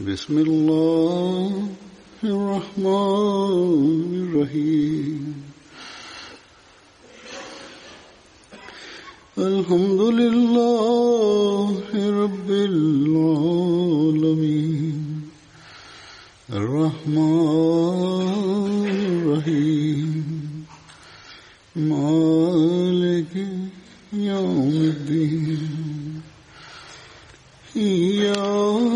بسم الله الرحمن الرحيم. الحمد لله رب العالمين. الرحمن الرحيم. مالك يوم الدين. إياك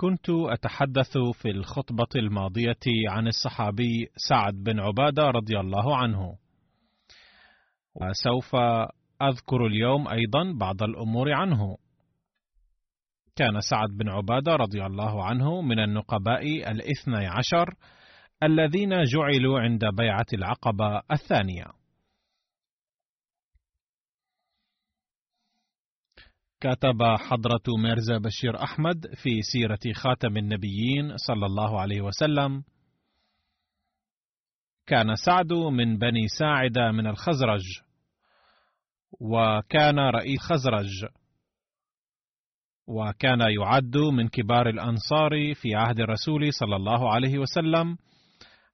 كنت أتحدث في الخطبة الماضية عن الصحابي سعد بن عبادة رضي الله عنه. وسوف أذكر اليوم أيضا بعض الأمور عنه. كان سعد بن عبادة رضي الله عنه من النقباء الاثني عشر الذين جعلوا عند بيعة العقبة الثانية. كتب حضرة ميرزا بشير أحمد في سيرة خاتم النبيين صلى الله عليه وسلم: كان سعد من بني ساعدة من الخزرج، وكان رئيس خزرج، وكان يعد من كبار الأنصار في عهد الرسول صلى الله عليه وسلم،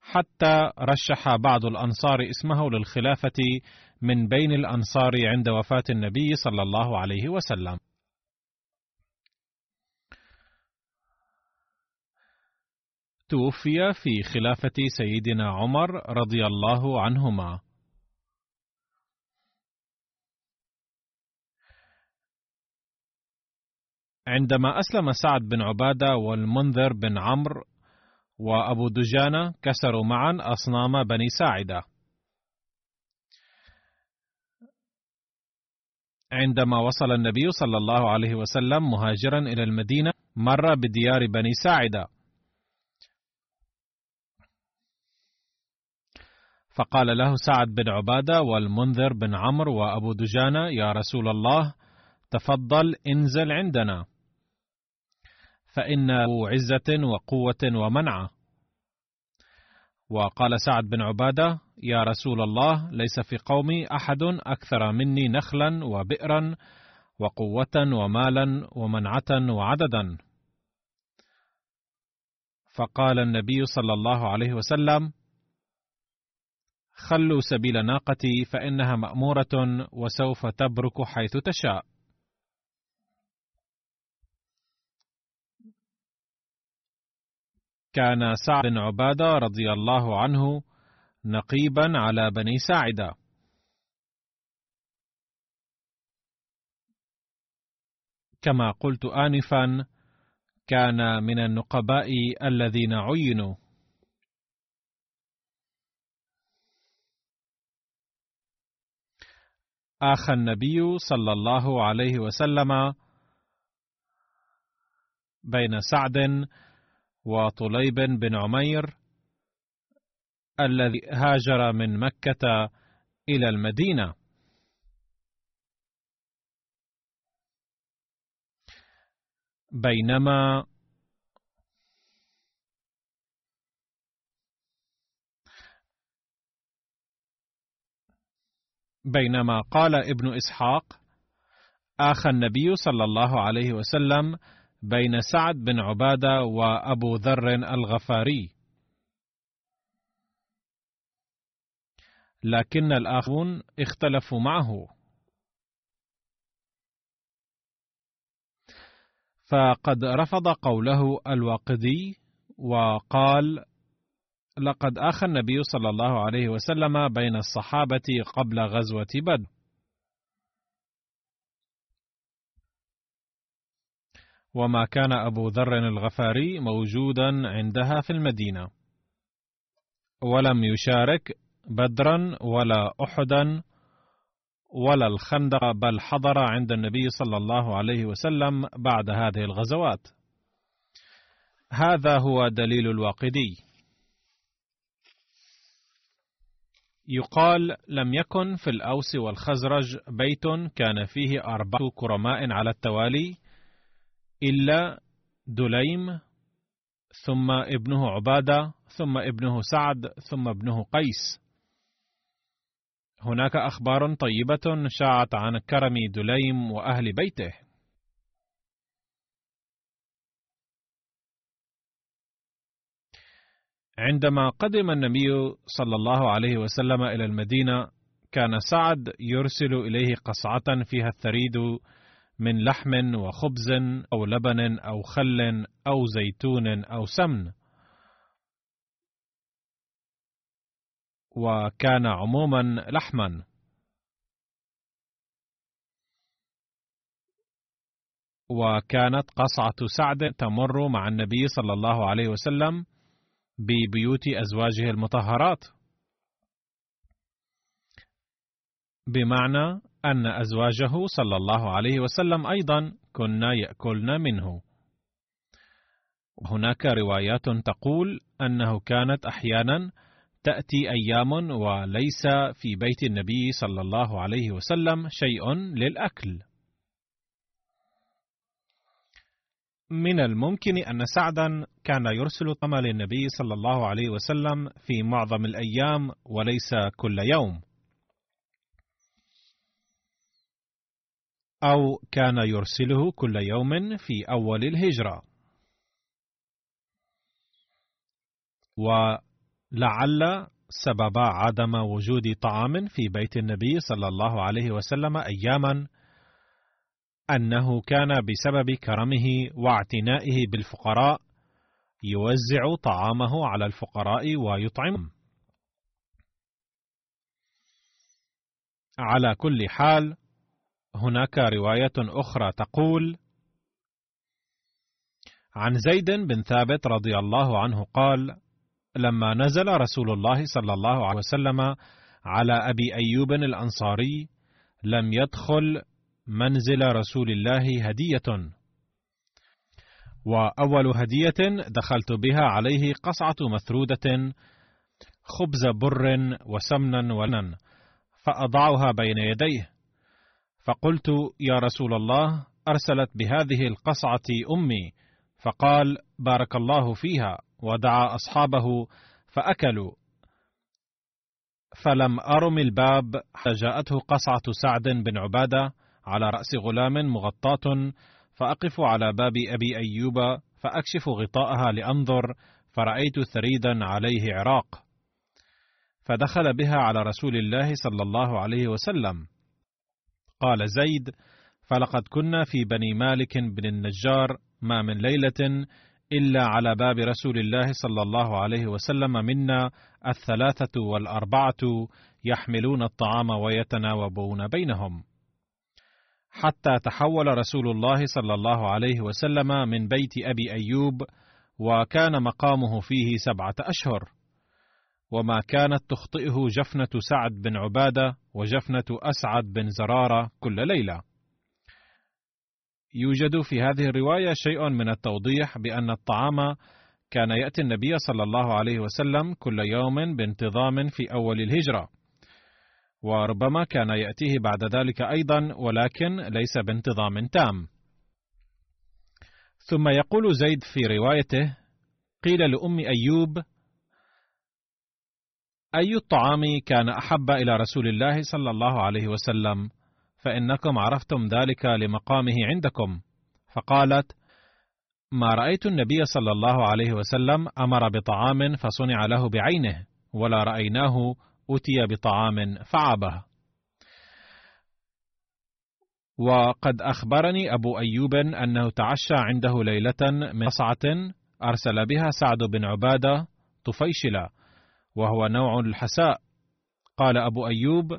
حتى رشح بعض الأنصار اسمه للخلافة من بين الأنصار عند وفاة النبي صلى الله عليه وسلم. توفي في خلافة سيدنا عمر رضي الله عنهما. عندما أسلم سعد بن عبادة والمنذر بن عمرو وأبو دجانة كسروا معا أصنام بني ساعدة. عندما وصل النبي صلى الله عليه وسلم مهاجرا إلى المدينة مر بديار بني ساعدة. فقال له سعد بن عبادة والمنذر بن عمرو وأبو دجانة يا رسول الله تفضل انزل عندنا. فإنه عزة وقوة ومنعة. وقال سعد بن عبادة يا رسول الله ليس في قومي أحد أكثر مني نخلا وبئرا وقوة ومالا ومنعة وعددا. فقال النبي صلى الله عليه وسلم خلوا سبيل ناقتي فإنها مأمورة وسوف تبرك حيث تشاء. كان سعد بن عبادة رضي الله عنه نقيبا على بني ساعدة. كما قلت آنفا كان من النقباء الذين عينوا. آخى النبي صلى الله عليه وسلم بين سعد وطليب بن عمير الذي هاجر من مكة إلى المدينة. بينما بينما قال ابن إسحاق اخى النبي صلى الله عليه وسلم بين سعد بن عبادة وأبو ذر الغفاري. لكن الآخرون اختلفوا معه. فقد رفض قوله الواقدي وقال لقد آخى النبي صلى الله عليه وسلم بين الصحابة قبل غزوة بدر وما كان أبو ذر الغفاري موجودا عندها في المدينة. ولم يشارك بدرا ولا احدا ولا الخندق بل حضر عند النبي صلى الله عليه وسلم بعد هذه الغزوات. هذا هو دليل الواقدي. يقال لم يكن في الأوس والخزرج بيت كان فيه أربعة كرماء على التوالي إلا دليم ثم ابنه عبادة ثم ابنه سعد ثم ابنه قيس. هناك أخبار طيبة شاعت عن كرم دليم وأهل بيته. عندما قدم النبي صلى الله عليه وسلم إلى المدينة كان سعد يرسل إليه قصعة فيها الثريد من لحم وخبز أو لبن أو خل أو زيتون أو سمن. وكان عموما لحما. وكانت قصعة سعد تمر مع النبي صلى الله عليه وسلم ببيوت أزواجه المطهرات. بمعنى أن أزواجه صلى الله عليه وسلم أيضا كنا يأكلن منه. هناك روايات تقول أنه كانت أحيانا تأتي أيام وليس في بيت النبي صلى الله عليه وسلم شيء للأكل. من الممكن أن سعدا كان يرسل طعام للنبي صلى الله عليه وسلم في معظم الأيام وليس كل يوم. أو كان يرسله كل يوم في أول الهجرة. لعل سبب عدم وجود طعام في بيت النبي صلى الله عليه وسلم أياما أنه كان بسبب كرمه واعتنائه بالفقراء يوزع طعامه على الفقراء ويطعمهم. على كل حال هناك رواية أخرى تقول عن زيد بن ثابت رضي الله عنه قال لما نزل رسول الله صلى الله عليه وسلم على أبي أيوب الأنصاري لم يدخل منزل رسول الله هدية. وأول هدية دخلت بها عليه قصعة مثروده خبز بر وسمنا ولنا فأضعها بين يديه. فقلت يا رسول الله أرسلت بهذه القصعة أمي فقال بارك الله فيها. ودعا أصحابه فأكلوا. فلم أرم الباب حتى جاءته قصعة سعد بن عبادة على رأس غلام مغطاة فأقف على باب أبي أيوب فأكشف غطاءها لأنظر فرأيت ثريدا عليه عراق. فدخل بها على رسول الله صلى الله عليه وسلم. قال زيد فلقد كنا في بني مالك بن النجار ما من ليلة إلا على باب رسول الله صلى الله عليه وسلم منا الثلاثة والأربعة يحملون الطعام ويتناوبون بينهم. حتى تحول رسول الله صلى الله عليه وسلم من بيت أبي أيوب وكان مقامه فيه سبعة أشهر. وما كانت تخطئه جفنة سعد بن عبادة وجفنة أسعد بن زرارة كل ليلة. يوجد في هذه الرواية شيء من التوضيح بأن الطعام كان يأتي النبي صلى الله عليه وسلم كل يوم بانتظام في أول الهجرة، وربما كان يأتيه بعد ذلك أيضا ولكن ليس بانتظام تام. ثم يقول زيد في روايته: قيل لأم أيوب: أي الطعام كان أحب إلى رسول الله صلى الله عليه وسلم؟ فإنكم عرفتم ذلك لمقامه عندكم. فقالت ما رأيت النبي صلى الله عليه وسلم أمر بطعام فصنع له بعينه ولا رأيناه أتي بطعام فعابه. وقد أخبرني أبو أيوب أنه تعشى عنده ليلة من قصعة أرسل بها سعد بن عبادة طفيشلة وهو نوع الحساء. قال أبو أيوب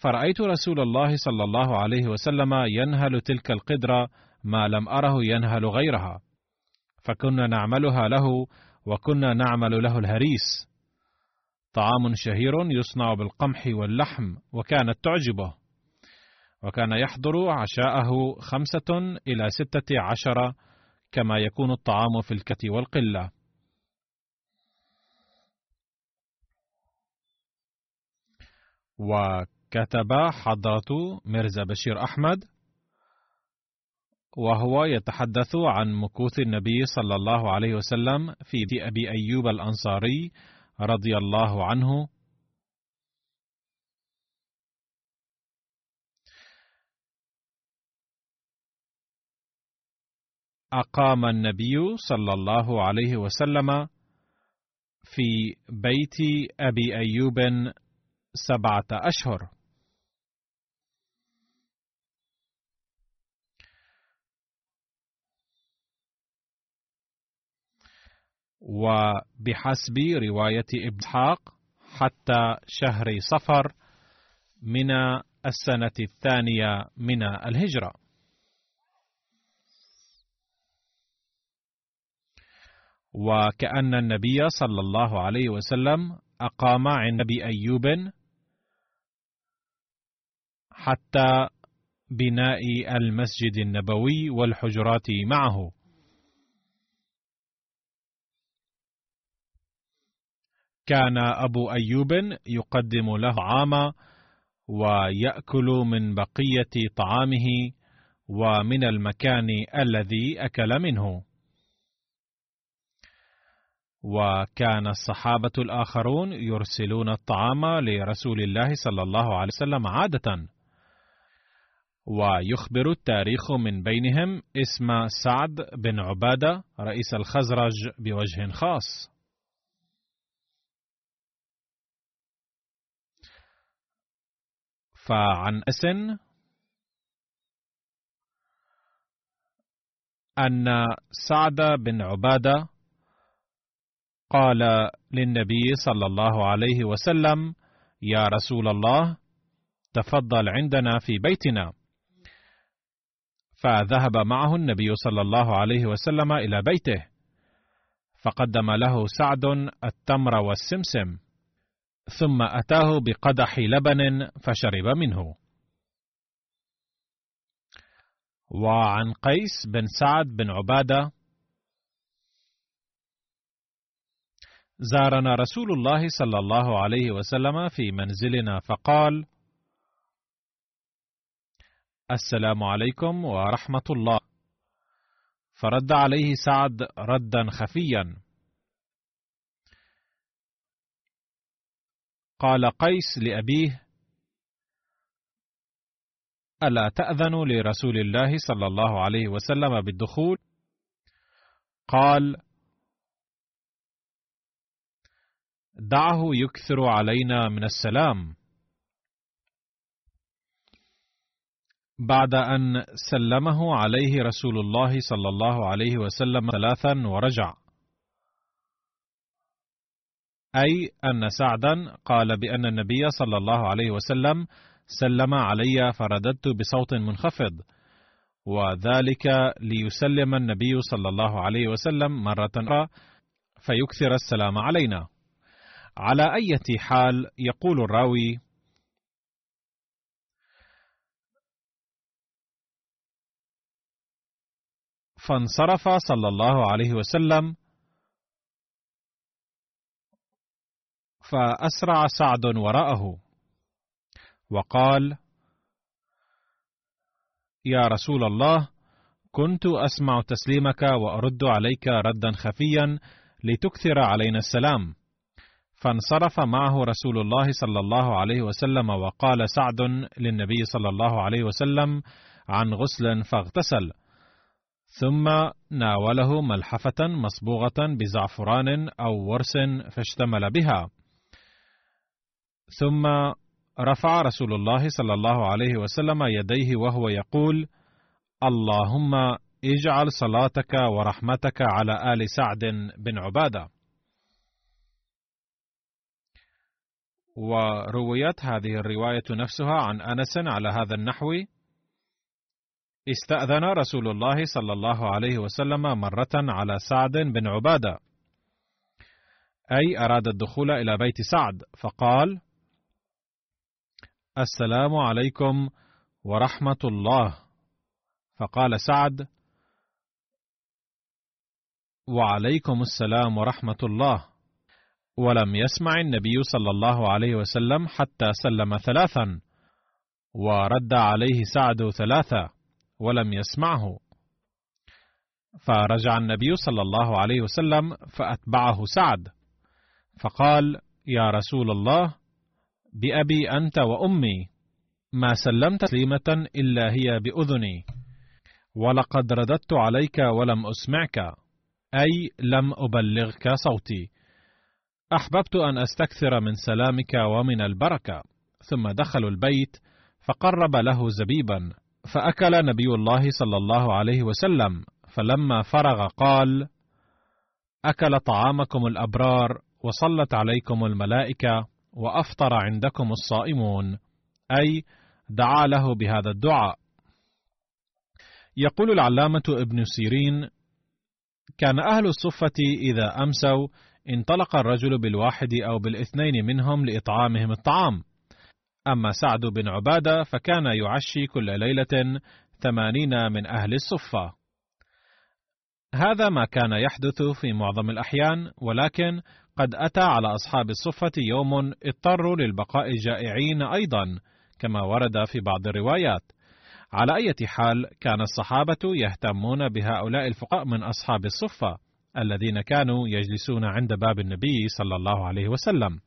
فرأيت رسول الله صلى الله عليه وسلم ينهل تلك القدرة ما لم أره ينهل غيرها. فكنا نعملها له وكنا نعمل له الهريس. طعام شهير يصنع بالقمح واللحم وكانت تعجبه. وكان يحضر عشاءه خمسة إلى ستة عشر كما يكون الطعام في الكت والقلة. وكتب حضرة ميرزا بشير أحمد وهو يتحدث عن مكوث النبي صلى الله عليه وسلم في أبي أيوب الأنصاري رضي الله عنه. أقام النبي صلى الله عليه وسلم في بيت أبي أيوب سبعة أشهر. وبحسب رواية ابن إسحاق حتى شهر صفر من السنة الثانية من الهجرة. وكأن النبي صلى الله عليه وسلم أقام عند أبي أيوب حتى بناء المسجد النبوي والحجرات معه. كان أبو أيوب يقدم له عاما ويأكل من بقية طعامه ومن المكان الذي أكل منه. وكان الصحابة الآخرون يرسلون الطعام لرسول الله صلى الله عليه وسلم عادة. ويخبر التاريخ من بينهم اسم سعد بن عبادة رئيس الخزرج بوجه خاص. فعن أسن أن سعد بن عبادة قال للنبي صلى الله عليه وسلم يا رسول الله تفضل عندنا في بيتنا. فذهب معه النبي صلى الله عليه وسلم إلى بيته فقدم له سعد التمر والسمسم. ثم أتاه بقدح لبن فشرب منه. وعن قيس بن سعد بن عبادة زارنا رسول الله صلى الله عليه وسلم في منزلنا فقال السلام عليكم ورحمة الله. فرد عليه سعد ردا خفيا. قال قيس لأبيه ألا تاذن لرسول الله صلى الله عليه وسلم بالدخول؟ قال دعه يكثر علينا من السلام. بعد أن سلمه عليه رسول الله صلى الله عليه وسلم ثلاثا ورجع. أي أن سعدا قال بأن النبي صلى الله عليه وسلم سلم علي فرددت بصوت منخفض وذلك ليسلم النبي صلى الله عليه وسلم مرة أخرى فيكثر السلام علينا. على أي حال يقول الراوي فانصرف صلى الله عليه وسلم فأسرع سعد وراءه. وقال يا رسول الله كنت أسمع تسليمك وأرد عليك ردا خفيا لتكثر علينا السلام. فانصرف معه رسول الله صلى الله عليه وسلم وقال سعد للنبي صلى الله عليه وسلم عن غسل فاغتسل. ثم ناوله ملحفة مصبوغة بزعفران أو ورس فاشتمل بها. ثم رفع رسول الله صلى الله عليه وسلم يديه وهو يقول اللهم اجعل صلاتك ورحمتك على آل سعد بن عبادة. ورويت هذه الرواية نفسها عن أنس على هذا النحو استأذن رسول الله صلى الله عليه وسلم مرة على سعد بن عبادة أي أراد الدخول إلى بيت سعد فقال السلام عليكم ورحمة الله. فقال سعد وعليكم السلام ورحمة الله. ولم يسمع النبي صلى الله عليه وسلم حتى سلم ثلاثا ورد عليه سعد ثلاثا ولم يسمعه. فرجع النبي صلى الله عليه وسلم فأتبعه سعد فقال يا رسول الله بأبي أنت وأمي ما سلمت تسليمة إلا هي بأذني. ولقد رددت عليك ولم أسمعك أي لم أبلغك صوتي. أحببت أن أستكثر من سلامك ومن البركة. ثم دخلوا البيت فقرب له زبيبا فأكل نبي الله صلى الله عليه وسلم. فلما فرغ قال أكل طعامكم الأبرار وصلت عليكم الملائكة. وأفطر عندكم الصائمون. أي دعا له بهذا الدعاء. يقول العلامة ابن سيرين كان أهل الصفة إذا أمسوا انطلق الرجل بالواحد أو بالاثنين منهم لإطعامهم الطعام. أما سعد بن عبادة فكان يعشي كل ليلة ثمانين من أهل الصفة. هذا ما كان يحدث في معظم الأحيان ولكن قد أتى على أصحاب الصفة يوم اضطروا للبقاء جائعين أيضا كما ورد في بعض الروايات. على أي حال كان الصحابة يهتمون بهؤلاء الفقراء من أصحاب الصفة الذين كانوا يجلسون عند باب النبي صلى الله عليه وسلم.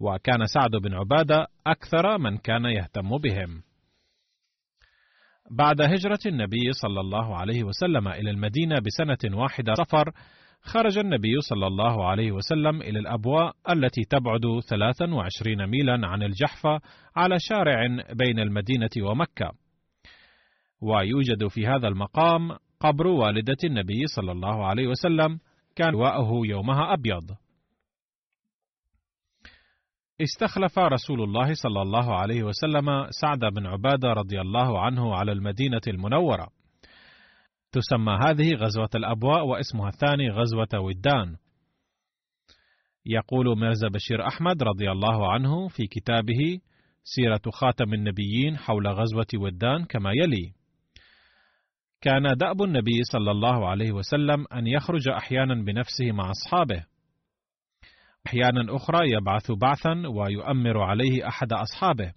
وكان سعد بن عبادة أكثر من كان يهتم بهم. بعد هجرة النبي صلى الله عليه وسلم إلى المدينة بسنة واحدة سفر خرج النبي صلى الله عليه وسلم إلى الأبواء التي تبعد 23 ميلا عن الجحفة على شارع بين المدينة ومكة. ويوجد في هذا المقام قبر والدة النبي صلى الله عليه وسلم كان واءه يومها أبيض. استخلف رسول الله صلى الله عليه وسلم سعد بن عبادة رضي الله عنه على المدينة المنورة. تسمى هذه غزوة الأبواء واسمها الثاني غزوة ودان. يقول ميرزا بشير أحمد رضي الله عنه في كتابه سيرة خاتم النبيين حول غزوة ودان كما يلي كان دأب النبي صلى الله عليه وسلم أن يخرج أحيانا بنفسه مع أصحابه. أحيانا أخرى يبعث بعثا ويؤمر عليه أحد أصحابه.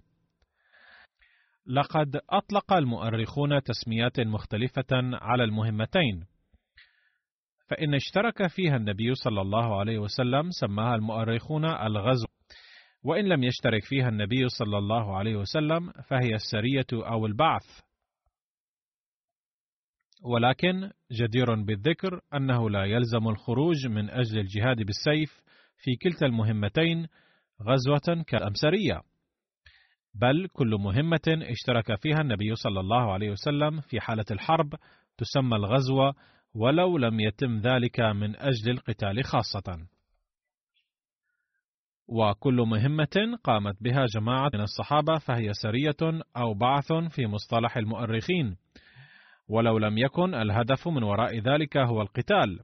لقد أطلق المؤرخون تسميات مختلفة على المهمتين. فإن اشترك فيها النبي صلى الله عليه وسلم سماها المؤرخون الغزو. وإن لم يشترك فيها النبي صلى الله عليه وسلم فهي السرية أو البعث. ولكن جدير بالذكر أنه لا يلزم الخروج من أجل الجهاد بالسيف في كلتا المهمتين غزوة كالأمسرية بل كل مهمة اشترك فيها النبي صلى الله عليه وسلم في حالة الحرب تسمى الغزوة ولو لم يتم ذلك من أجل القتال خاصة. وكل مهمة قامت بها جماعة من الصحابة فهي سرية أو بعث في مصطلح المؤرخين، ولو لم يكن الهدف من وراء ذلك هو القتال.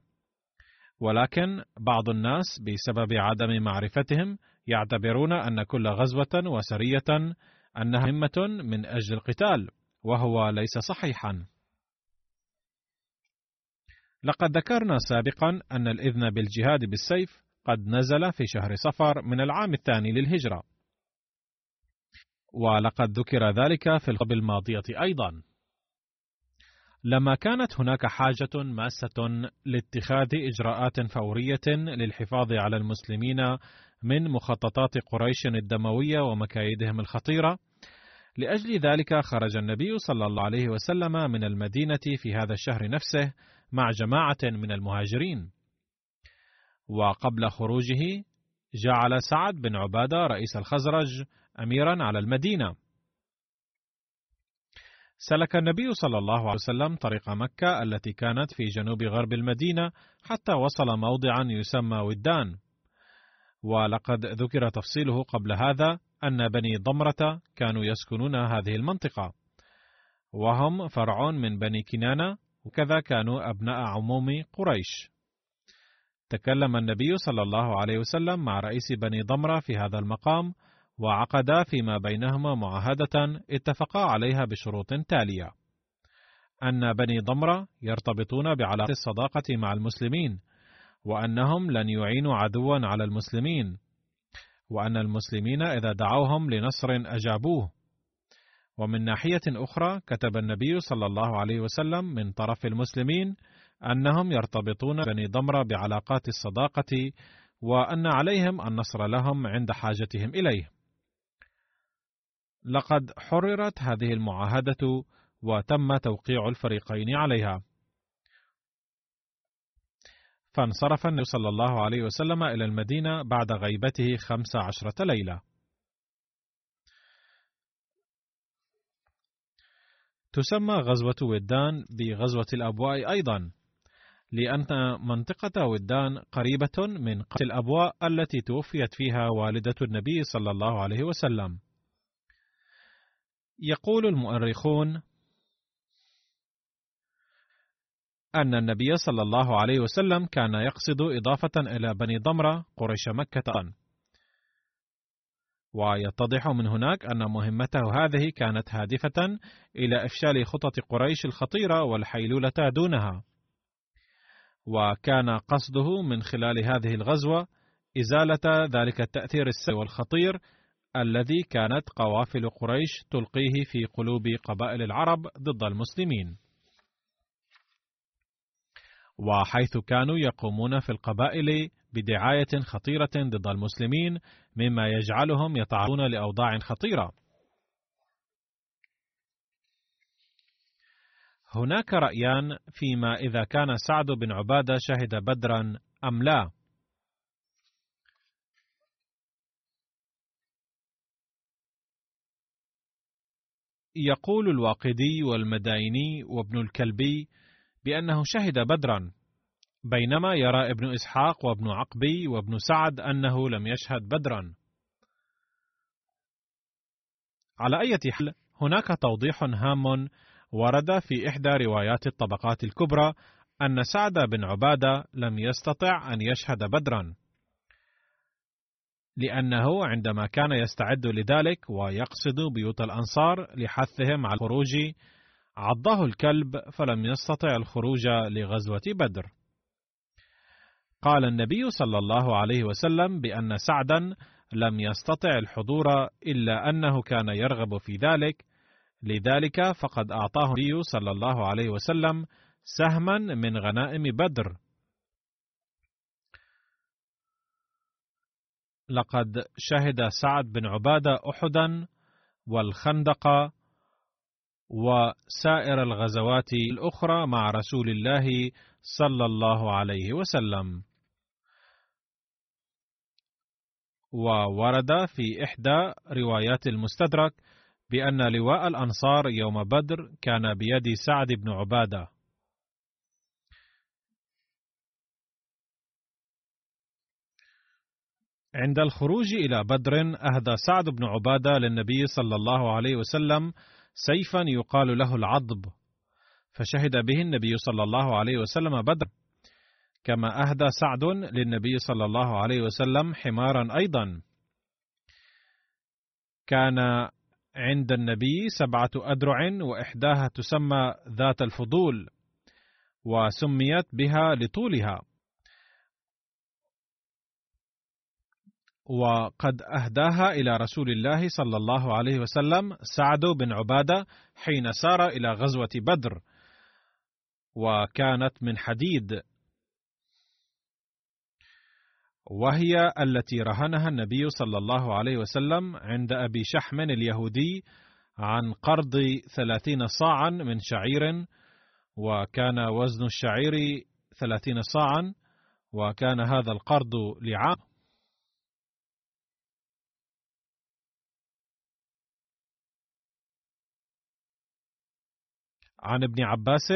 ولكن بعض الناس بسبب عدم معرفتهم يعتبرون أن كل غزوة وسرية أنها مهمة من أجل القتال، وهو ليس صحيحا. لقد ذكرنا سابقا أن الإذن بالجهاد بالسيف قد نزل في شهر صفر من العام الثاني للهجرة. ولقد ذكر ذلك في الخطب الماضية أيضا. لما كانت هناك حاجة ماسة لاتخاذ إجراءات فورية للحفاظ على المسلمين من مخططات قريش الدموية ومكايدهم الخطيرة، لأجل ذلك خرج النبي صلى الله عليه وسلم من المدينة في هذا الشهر نفسه مع جماعة من المهاجرين. وقبل خروجه جعل سعد بن عبادة رئيس الخزرج أميرا على المدينة. سلك النبي صلى الله عليه وسلم طريق مكة التي كانت في جنوب غرب المدينة حتى وصل موضعا يسمى ودان. ولقد ذكر تفصيله قبل هذا أن بني ضمرة كانوا يسكنون هذه المنطقة. وهم فرع من بني كنانة وكذا كانوا أبناء عموم قريش. تكلم النبي صلى الله عليه وسلم مع رئيس بني ضمرة في هذا المقام وعقدا فيما بينهما معاهدة اتفقا عليها بشروط تالية: أن بني ضمرة يرتبطون بعلاقة الصداقة مع المسلمين، وأنهم لن يعينوا عدوا على المسلمين، وأن المسلمين إذا دعوهم لنصر أجابوه. ومن ناحية أخرى كتب النبي صلى الله عليه وسلم من طرف المسلمين أنهم يرتبطون بني ضمرة بعلاقات الصداقة وأن عليهم النصر لهم عند حاجتهم إليه. لقد حررت هذه المعاهدة وتم توقيع الفريقين عليها. فانصرف النبي صلى الله عليه وسلم إلى المدينة بعد غيبته خمس عشرة ليلة. تسمى غزوة ودان بغزوة الأبواء أيضا، لأن منطقة ودان قريبة من قرية الأبواء التي توفيت فيها والدة النبي صلى الله عليه وسلم. يقول المؤرخون أن النبي صلى الله عليه وسلم كان يقصد إضافة إلى بني ضمرة قريش مكة. ويتضح من هناك أن مهمته هذه كانت هادفة إلى إفشال خطط قريش الخطيرة والحيلولة دونها. وكان قصده من خلال هذه الغزوة إزالة ذلك التأثير السيء والخطير الذي كانت قوافل قريش تلقيه في قلوب قبائل العرب ضد المسلمين. وحيث كانوا يقومون في القبائل بدعاية خطيرة ضد المسلمين مما يجعلهم يتعرضون لأوضاع خطيرة. هناك رأيان فيما إذا كان سعد بن عبادة شهد بدرا أم لا؟ يقول الواقدي والمدايني وابن الكلبي بأنه شهد بدرا بينما يرى ابن إسحاق وابن عقبي وابن سعد أنه لم يشهد بدرا. على أي حال هناك توضيح هام ورد في إحدى روايات الطبقات الكبرى أن سعد بن عبادة لم يستطع أن يشهد بدرا لأنه عندما كان يستعد لذلك ويقصد بيوت الأنصار لحثهم على الخروج عضه الكلب فلم يستطع الخروج لغزوة بدر. قال النبي صلى الله عليه وسلم بأن سعدا لم يستطع الحضور إلا أنه كان يرغب في ذلك، لذلك فقد أعطاه النبي صلى الله عليه وسلم سهما من غنائم بدر لقد شهد سعد بن عبادة أحدا والخندق وسائر الغزوات الأخرى مع رسول الله صلى الله عليه وسلم. وورد في إحدى روايات المستدرك بأن لواء الأنصار يوم بدر كان بيد سعد بن عبادة. عند الخروج إلى بدر أهدى سعد بن عبادة للنبي صلى الله عليه وسلم سيفا يقال له العضب. فشهد به النبي صلى الله عليه وسلم بدر. كما أهدى سعد للنبي صلى الله عليه وسلم حمارا أيضا. كان عند النبي سبعة أدرع وإحداها تسمى ذات الفضول وسميت بها لطولها. وقد أهداها إلى رسول الله صلى الله عليه وسلم سعد بن عبادة حين سار إلى غزوة بدر وكانت من حديد. وهي التي رهنها النبي صلى الله عليه وسلم عند أبي شحم اليهودي عن قرض ثلاثين صاعا من شعير وكان وزن الشعير ثلاثين صاعا وكان هذا القرض لعام. عن ابن عباس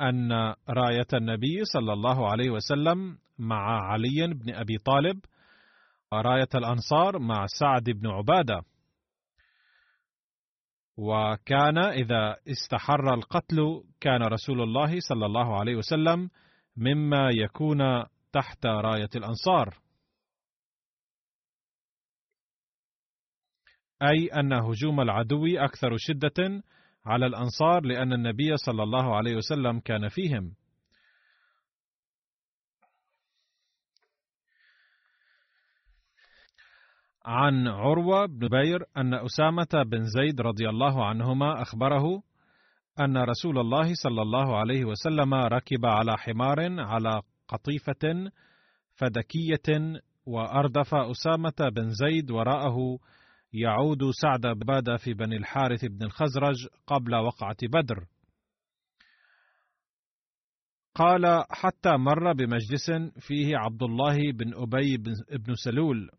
أن راية النبي صلى الله عليه وسلم مع علي بن أبي طالب وراية الأنصار مع سعد بن عبادة. وكان إذا استحر القتل كان رسول الله صلى الله عليه وسلم مما يكون تحت راية الأنصار. أي أن هجوم العدو أكثر شدة على الأنصار لأن النبي صلى الله عليه وسلم كان فيهم. عن عروة بن بير أن أسامة بن زيد رضي الله عنهما أخبره أن رسول الله صلى الله عليه وسلم ركب على حمار على قطيفة فدكية وأردف أسامة بن زيد وراءه يعود سعد بن في بني الحارث بن الخزرج قبل وقعة بدر. قال حتى مر بمجلس فيه عبد الله بن أبي بن سلول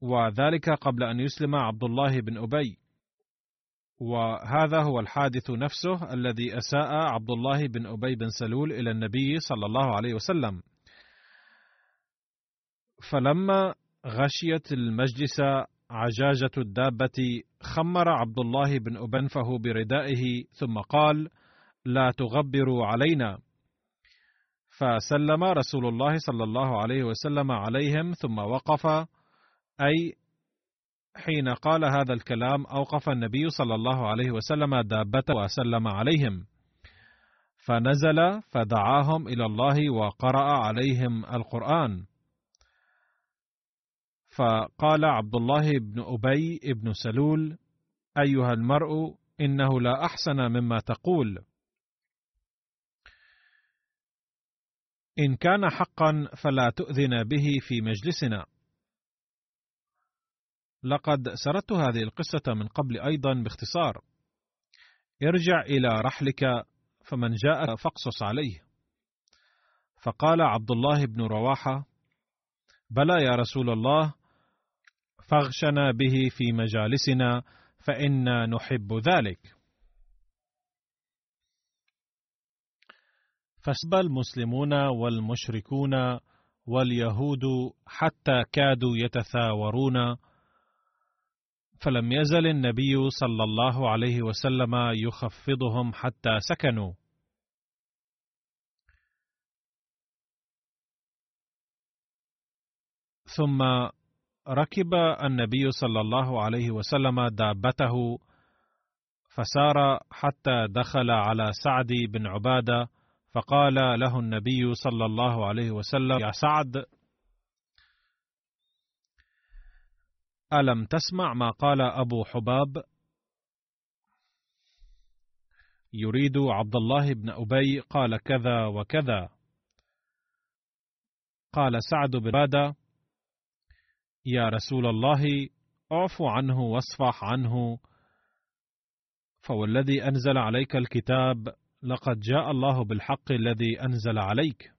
وذلك قبل أن يسلم عبد الله بن أبي. وهذا هو الحادث نفسه الذي أساء عبد الله بن أبي بن سلول إلى النبي صلى الله عليه وسلم. فلما غشيت المجلس عجاجة الدابة خمر عبد الله بن أبي أنفه بردائه ثم قال لا تغبروا علينا. فسلم رسول الله صلى الله عليه وسلم عليهم ثم وقف. أي حين قال هذا الكلام أوقف النبي صلى الله عليه وسلم دابته وسلم عليهم. فنزل فدعاهم إلى الله وقرأ عليهم القرآن. فقال عبد الله بن أبي بن سلول أيها المرء إنه لا أحسن مما تقول. إن كان حقا فلا تؤذن به في مجلسنا. لقد سردت هذه القصة من قبل أيضا باختصار. ارجع إلى رحلك فمن جاء فاقصص عليه. فقال عبد الله بن رواحة بلى يا رسول الله فاغشنا به في مجالسنا فإنا نحب ذلك. فسب المسلمون والمشركون واليهود حتى كادوا يتثاورون فلم يزل النبي صلى الله عليه وسلم يخفضهم حتى سكنوا. ثم ركب النبي صلى الله عليه وسلم دابته فسار حتى دخل على سعد بن عبادة فقال له النبي صلى الله عليه وسلم يا سعد ألم تسمع ما قال أبو حباب؟ يريد عبد الله بن أبي قال كذا وكذا. قال سعد بن عبادة يا رسول الله اعف عنه واصفح عنه. فوالذي أنزل عليك الكتاب لقد جاء الله بالحق الذي أنزل عليك.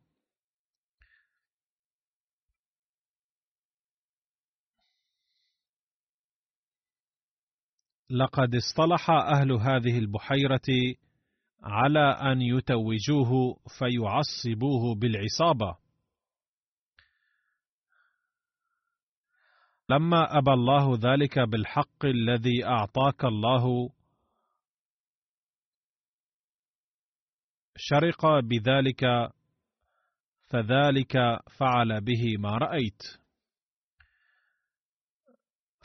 لقد اصطلح أهل هذه البحيرة على أن يتوجوه فيعصبوه بالعصابة. لما أبى الله ذلك بالحق الذي أعطاك الله شرق بذلك فذلك فعل به ما رأيت.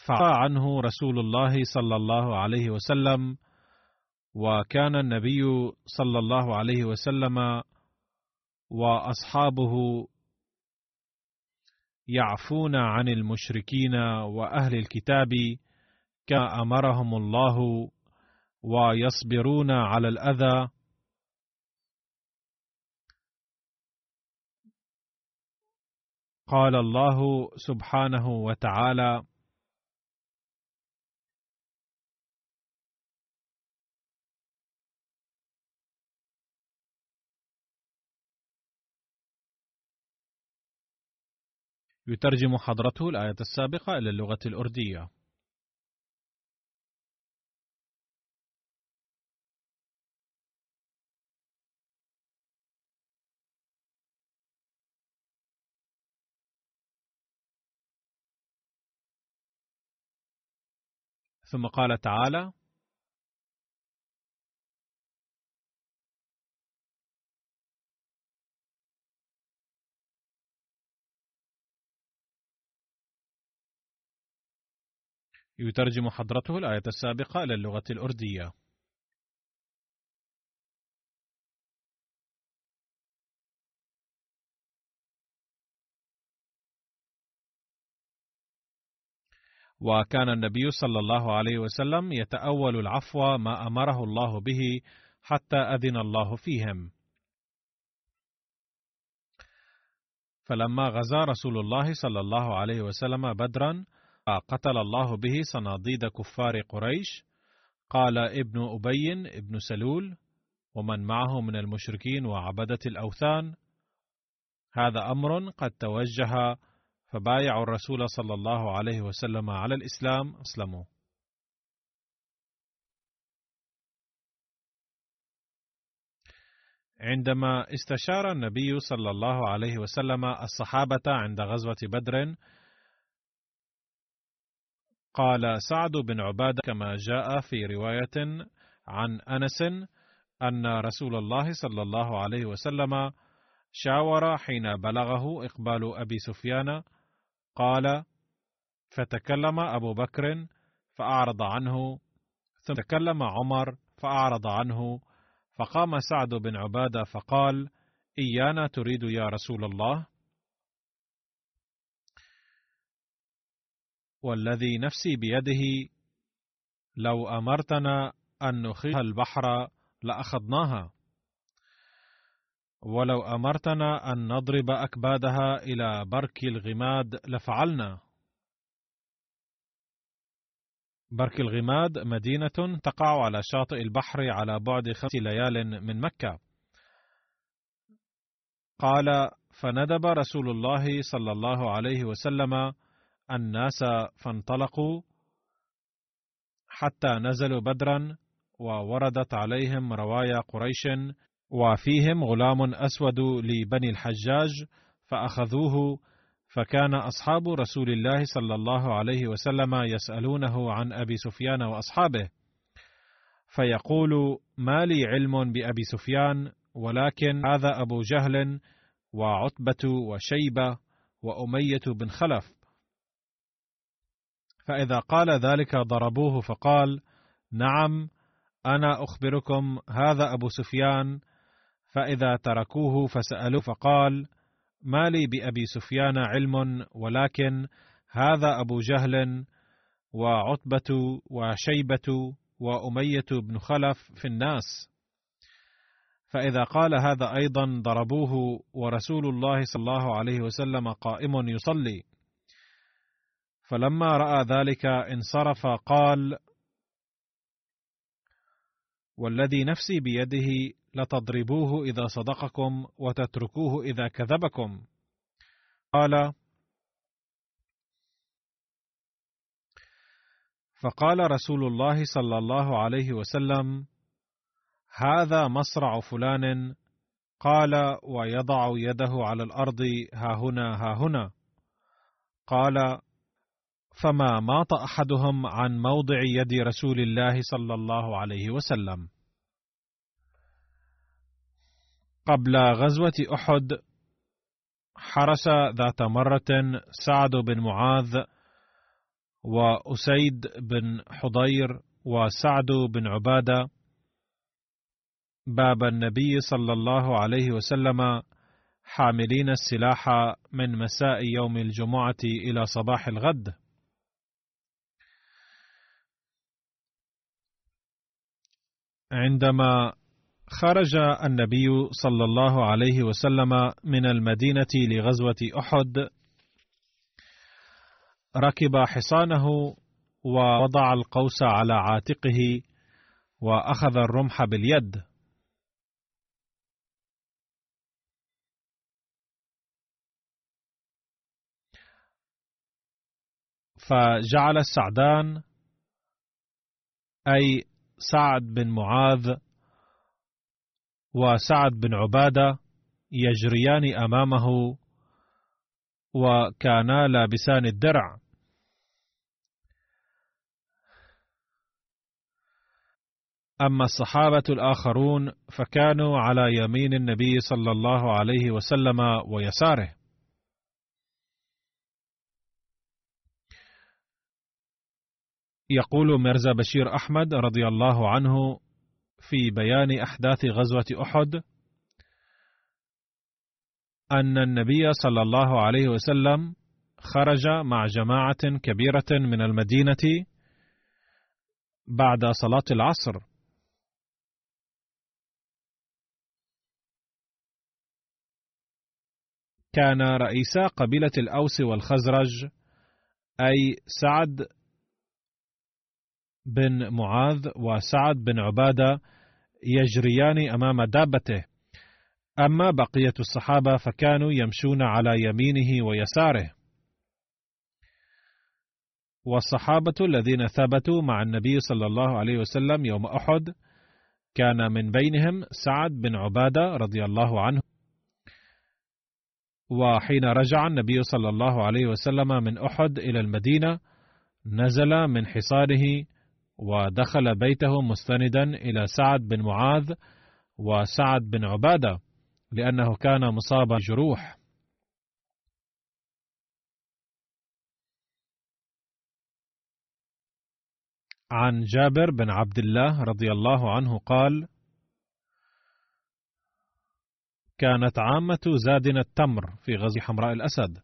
فعفى عنه رسول الله صلى الله عليه وسلم وكان النبي صلى الله عليه وسلم وأصحابه يعفون عن المشركين وأهل الكتاب كما امرهم الله ويصبرون على الأذى. قال الله سبحانه وتعالى يترجم حضرته الآية السابقة إلى اللغة الأردية. ثم قال تعالى يترجم حضرته الآية السابقة إلى اللغة الأردية. وكان النبي صلى الله عليه وسلم يتأول العفو ما أمره الله به حتى أذن الله فيهم. فلما غزا رسول الله صلى الله عليه وسلم بدرا قتل الله به صناديد كفار قريش. قال ابن أبي ابن سلول ومن معه من المشركين وعبدة الأوثان. هذا أمر قد توجه فبايعوا الرسول صلى الله عليه وسلم على الإسلام. أسلموا. عندما استشار النبي صلى الله عليه وسلم الصحابة عند غزوة بدر قال سعد بن عبادة كما جاء في رواية عن أنس أن رسول الله صلى الله عليه وسلم شاور حين بلغه إقبال أبي سفيان قال فتكلم أبو بكر فأعرض عنه ثم تكلم عمر فأعرض عنه فقام سعد بن عبادة فقال إيانا تريد يا رسول الله؟ والذي نفسي بيده لو أمرتنا أن نخيها البحر لأخذناها. ولو أمرتنا أن نضرب أكبادها إلى برك الغماد لفعلنا. برك الغماد مدينة تقع على شاطئ البحر على بعد خمس ليال من مكة. قال فندب رسول الله صلى الله عليه وسلم الناس فانطلقوا حتى نزلوا بدرا ووردت عليهم روايا قريش وفيهم غلام أسود لبني الحجاج فأخذوه فكان أصحاب رسول الله صلى الله عليه وسلم يسألونه عن أبي سفيان وأصحابه فيقول ما لي علم بأبي سفيان ولكن هذا أبو جهل وعتبة وشيبة وأمية بن خلف فإذا قال ذلك ضربوه فقال نعم أنا أخبركم هذا أبو سفيان. فإذا تركوه فسألوه فقال ما لي بأبي سفيان علم ولكن هذا أبو جهل وعتبة وشيبة وأمية بن خلف في الناس. فإذا قال هذا أيضا ضربوه ورسول الله صلى الله عليه وسلم قائم يصلي. فلما رأى ذلك انصرف قال والذي نفسي بيده لتضربوه إذا صدقكم وتتركوه إذا كذبكم. قال فقال رسول الله صلى الله عليه وسلم هذا مصرع فلان. قال ويضع يده على الأرض ها هنا ها هنا. قال فما ماط أحدهم عن موضع يد رسول الله صلى الله عليه وسلم. قبل غزوة أحد حرس ذات مرة سعد بن معاذ وأسيد بن حضير وسعد بن عبادة باب النبي صلى الله عليه وسلم حاملين السلاح من مساء يوم الجمعة إلى صباح الغد. عندما خرج النبي صلى الله عليه وسلم من المدينة لغزوة أحد ركب حصانه ووضع القوس على عاتقه وأخذ الرمح باليد. فجعل السعدان أي سعد بن معاذ وسعد بن عبادة يجريان أمامه وكانا لابسان الدرع. أما الصحابة الآخرون فكانوا على يمين النبي صلى الله عليه وسلم ويساره. يقول مرزا بشير أحمد رضي الله عنه في بيان أحداث غزوة أحد أن النبي صلى الله عليه وسلم خرج مع جماعة كبيرة من المدينة بعد صلاة العصر. كان رئيسا قبيلة الأوس والخزرج أي سعد بن معاذ وسعد بن عبادة يجريان أمام دابته. أما بقية الصحابة فكانوا يمشون على يمينه ويساره. والصحابة الذين ثبتوا مع النبي صلى الله عليه وسلم يوم أحد كان من بينهم سعد بن عبادة رضي الله عنه. وحين رجع النبي صلى الله عليه وسلم من أحد إلى المدينة نزل من حصاره ودخل بيته مستندا إلى سعد بن معاذ وسعد بن عبادة لأنه كان مصاب جروح عن جابر بن عبد الله رضي الله عنه قال كانت عامة زادنا التمر في غزو حمراء الأسد.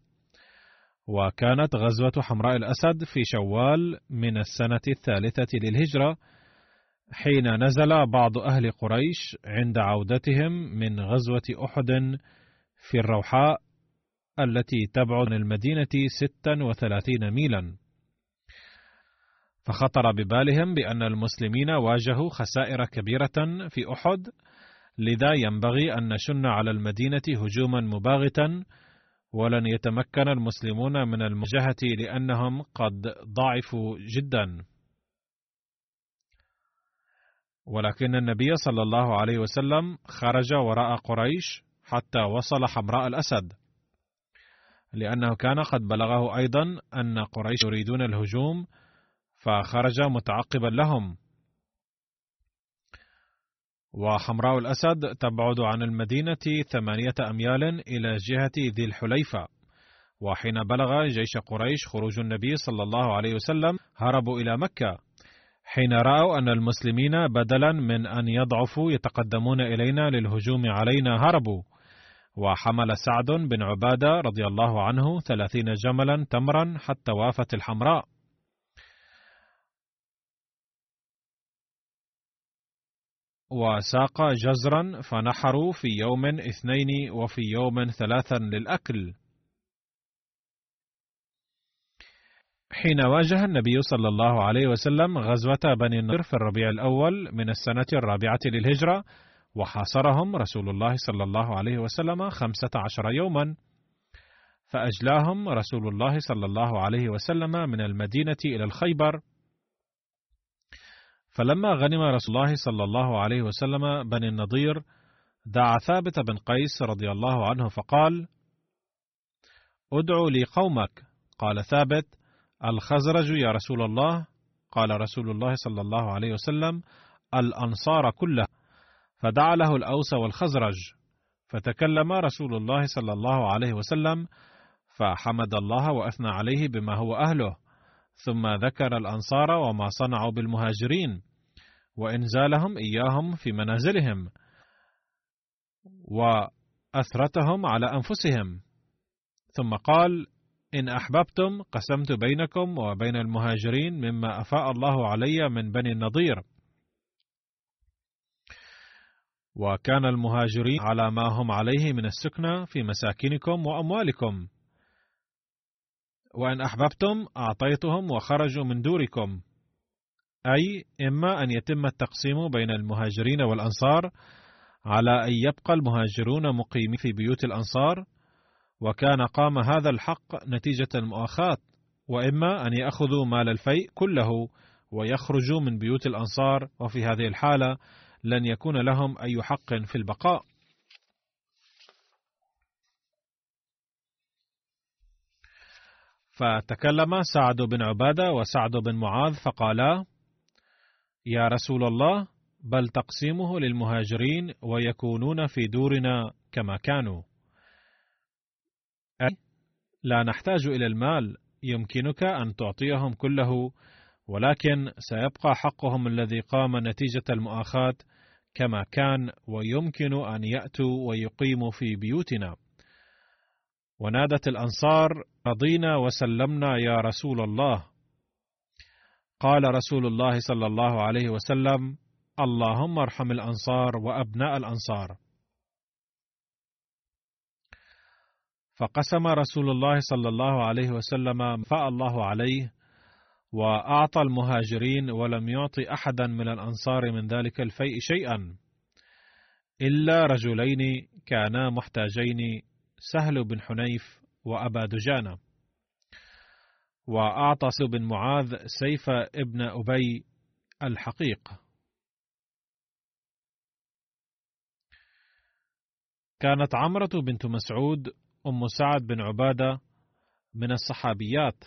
وكانت غزوة حمراء الأسد في شوال من السنة الثالثة للهجرة حين نزل بعض أهل قريش عند عودتهم من غزوة أحد في الروحاء التي تبعد عن المدينة ستا وثلاثين ميلا. فخطر ببالهم بأن المسلمين واجهوا خسائر كبيرة في أحد لذا ينبغي أن نشن على المدينة هجوما مباغتا ولن يتمكن المسلمون من المواجهة لأنهم قد ضعفوا جدا. ولكن النبي صلى الله عليه وسلم خرج وراء قريش حتى وصل حمراء الأسد لأنه كان قد بلغه أيضا أن قريش يريدون الهجوم فخرج متعقبا لهم. وحمراء الأسد تبعد عن المدينة ثمانية أميال إلى جهة ذي الحليفة. وحين بلغ جيش قريش خروج النبي صلى الله عليه وسلم هربوا إلى مكة. حين رأوا أن المسلمين بدلا من أن يضعفوا يتقدمون إلينا للهجوم علينا هربوا. وحمل سعد بن عبادة رضي الله عنه ثلاثين جملا تمرا حتى وافت الحمراء. وساق جزرا فنحروا في يوم اثنين وفي يوم ثلاثا للأكل. حين واجه النبي صلى الله عليه وسلم غزوة بني النضر في الربيع الأول من السنة الرابعة للهجرة وحاصرهم رسول الله صلى الله عليه وسلم خمسة عشر يوما. فأجلاهم رسول الله صلى الله عليه وسلم من المدينة إلى الخيبر. فلما غنم رسول الله صلى الله عليه وسلم بني النضير دعا ثابت بن قيس رضي الله عنه فقال أدعو لي قومك. قال ثابت الخزرج يا رسول الله. قال رسول الله صلى الله عليه وسلم الأنصار كلها. فدعا له الأوس والخزرج فتكلم رسول الله صلى الله عليه وسلم فحمد الله وأثنى عليه بما هو أهله. ثم ذكر الأنصار وما صنعوا بالمهاجرين وإنزالهم إياهم في منازلهم وأثرتهم على أنفسهم. ثم قال إن أحببتم قسمت بينكم وبين المهاجرين مما أفاء الله علي من بني النضير. وكان المهاجرين على ما هم عليه من السكنى في مساكنكم وأموالكم. وإن أحببتم أعطيتهم وخرجوا من دوركم. أي إما أن يتم التقسيم بين المهاجرين والأنصار على أن يبقى المهاجرون مقيمين في بيوت الأنصار وكان قام هذا الحق نتيجة المؤاخاة وإما أن يأخذوا مال الفيء كله ويخرجوا من بيوت الأنصار وفي هذه الحالة لن يكون لهم أي حق في البقاء. فتكلم سعد بن عبادة وسعد بن معاذ فقالا يا رسول الله بل تقسيمه للمهاجرين ويكونون في دورنا كما كانوا أي لا نحتاج إلى المال يمكنك أن تعطيهم كله ولكن سيبقى حقهم الذي قام نتيجة المؤاخاة كما كان ويمكن أن يأتوا ويقيموا في بيوتنا. ونادت الأنصار: رضينا وسلمنا يا رسول الله. قال رسول الله صلى الله عليه وسلم: اللهم ارحم الأنصار وأبناء الأنصار. فقسم رسول الله صلى الله عليه وسلم فاء الله عليه وأعطى المهاجرين ولم يعطي أحدا من الأنصار من ذلك الفيء شيئا إلا رجلين كانا محتاجين سهل بن حنيف وأبا دجانة. وأعطى بن معاذ سيف ابن أبي الحقيق. كانت عمرة بنت مسعود أم سعد بن عبادة من الصحابيات.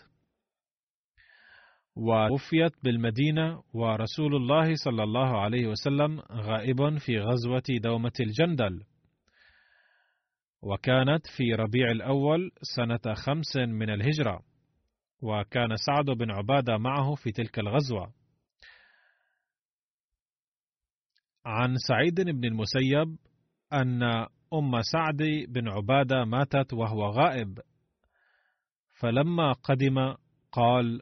ووفيت بالمدينة ورسول الله صلى الله عليه وسلم غائب في غزوة دومة الجندل. وكانت في ربيع الأول سنة خمس من الهجرة وكان سعد بن عبادة معه في تلك الغزوة. عن سعيد بن المسيب أن أم سعد بن عبادة ماتت وهو غائب فلما قدم قال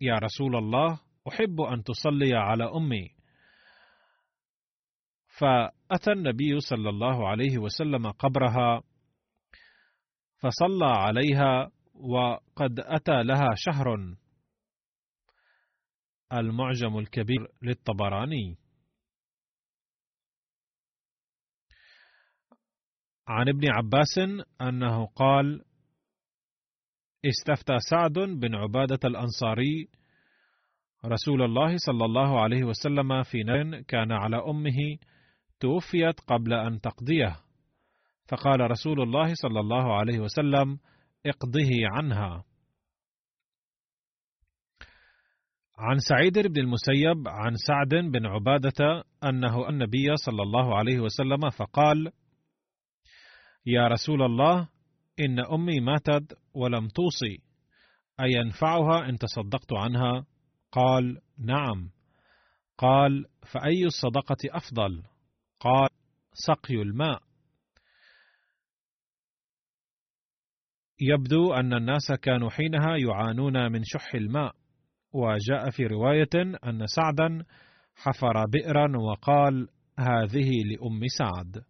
يا رسول الله أحب أن تصلي على أمي. فأتى النبي صلى الله عليه وسلم قبرها فصلى عليها وقد أتى لها شهر المعجم الكبير للطبراني. عن ابن عباس أنه قال استفتى سعد بن عبادة الأنصاري رسول الله صلى الله عليه وسلم في نار كان على أمه توفيت قبل أن تقضيه فقال رسول الله صلى الله عليه وسلم اقضه عنها عن سعيد بن المسيب عن سعد بن عبادة أنه النبي صلى الله عليه وسلم فقال يا رسول الله إن أمي ماتت ولم توصي أينفعها إن تصدقت عنها؟ قال: نعم. قال: فأي الصدقة أفضل؟ قال: سقي الماء. يبدو أن الناس كانوا حينها يعانون من شح الماء، وجاء في رواية أن سعدا حفر بئرا وقال: هذه لأم سعد.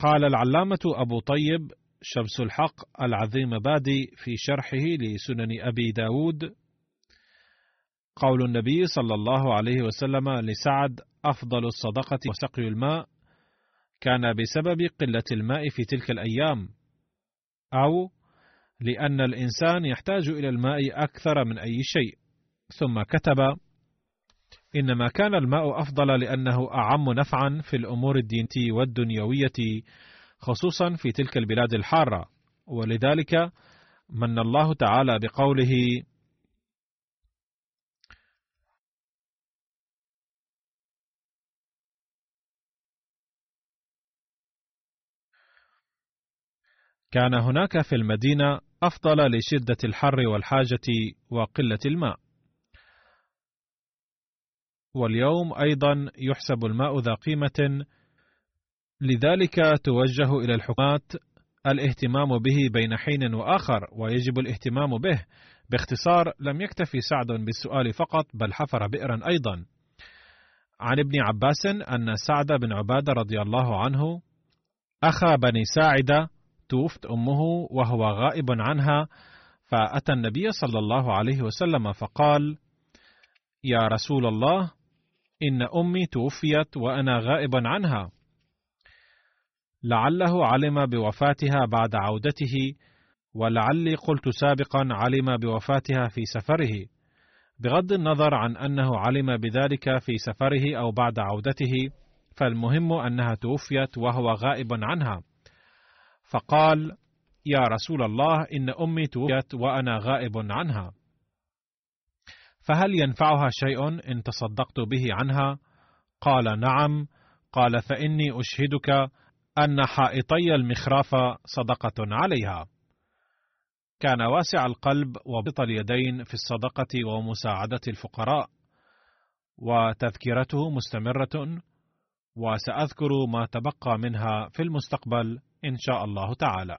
قال العلامة أبو طيب شمس الحق العظيم بادي في شرحه لسنن أبي داود قول النبي صلى الله عليه وسلم لسعد أفضل الصدقة وسقي الماء كان بسبب قلة الماء في تلك الأيام أو لأن الإنسان يحتاج إلى الماء أكثر من أي شيء. ثم كتب إنما كان الماء أفضل لأنه أعم نفعا في الأمور الدينية والدنيوية خصوصا في تلك البلاد الحارة. ولذلك من الله تعالى بقوله كان هناك في المدينة أفضل لشدة الحر والحاجة وقلة الماء. واليوم أيضا يحسب الماء ذا قيمة لذلك توجه إلى الحكومات الاهتمام به بين حين وآخر ويجب الاهتمام به. باختصار لم يكتفي سعد بالسؤال فقط بل حفر بئرا أيضا. عن ابن عباس أن سعد بن عبادة رضي الله عنه أخا بني ساعدة توفت أمه وهو غائب عنها فأتى النبي صلى الله عليه وسلم فقال يا رسول الله إن أمي توفيت وأنا غائب عنها. لعله علم بوفاتها بعد عودته ولعلي قلت سابقا علم بوفاتها في سفره. بغض النظر عن أنه علم بذلك في سفره أو بعد عودته فالمهم أنها توفيت وهو غائب عنها. فقال يا رسول الله إن أمي توفيت وأنا غائب عنها. فهل ينفعها شيء إن تصدقت به عنها؟ قال نعم. قال فإني أشهدك أن حائطي المخراف صدقة عليها. كان واسع القلب وبط اليدين في الصدقة ومساعدة الفقراء. وتذكرته مستمرة وسأذكر ما تبقى منها في المستقبل. إن شاء الله تعالى.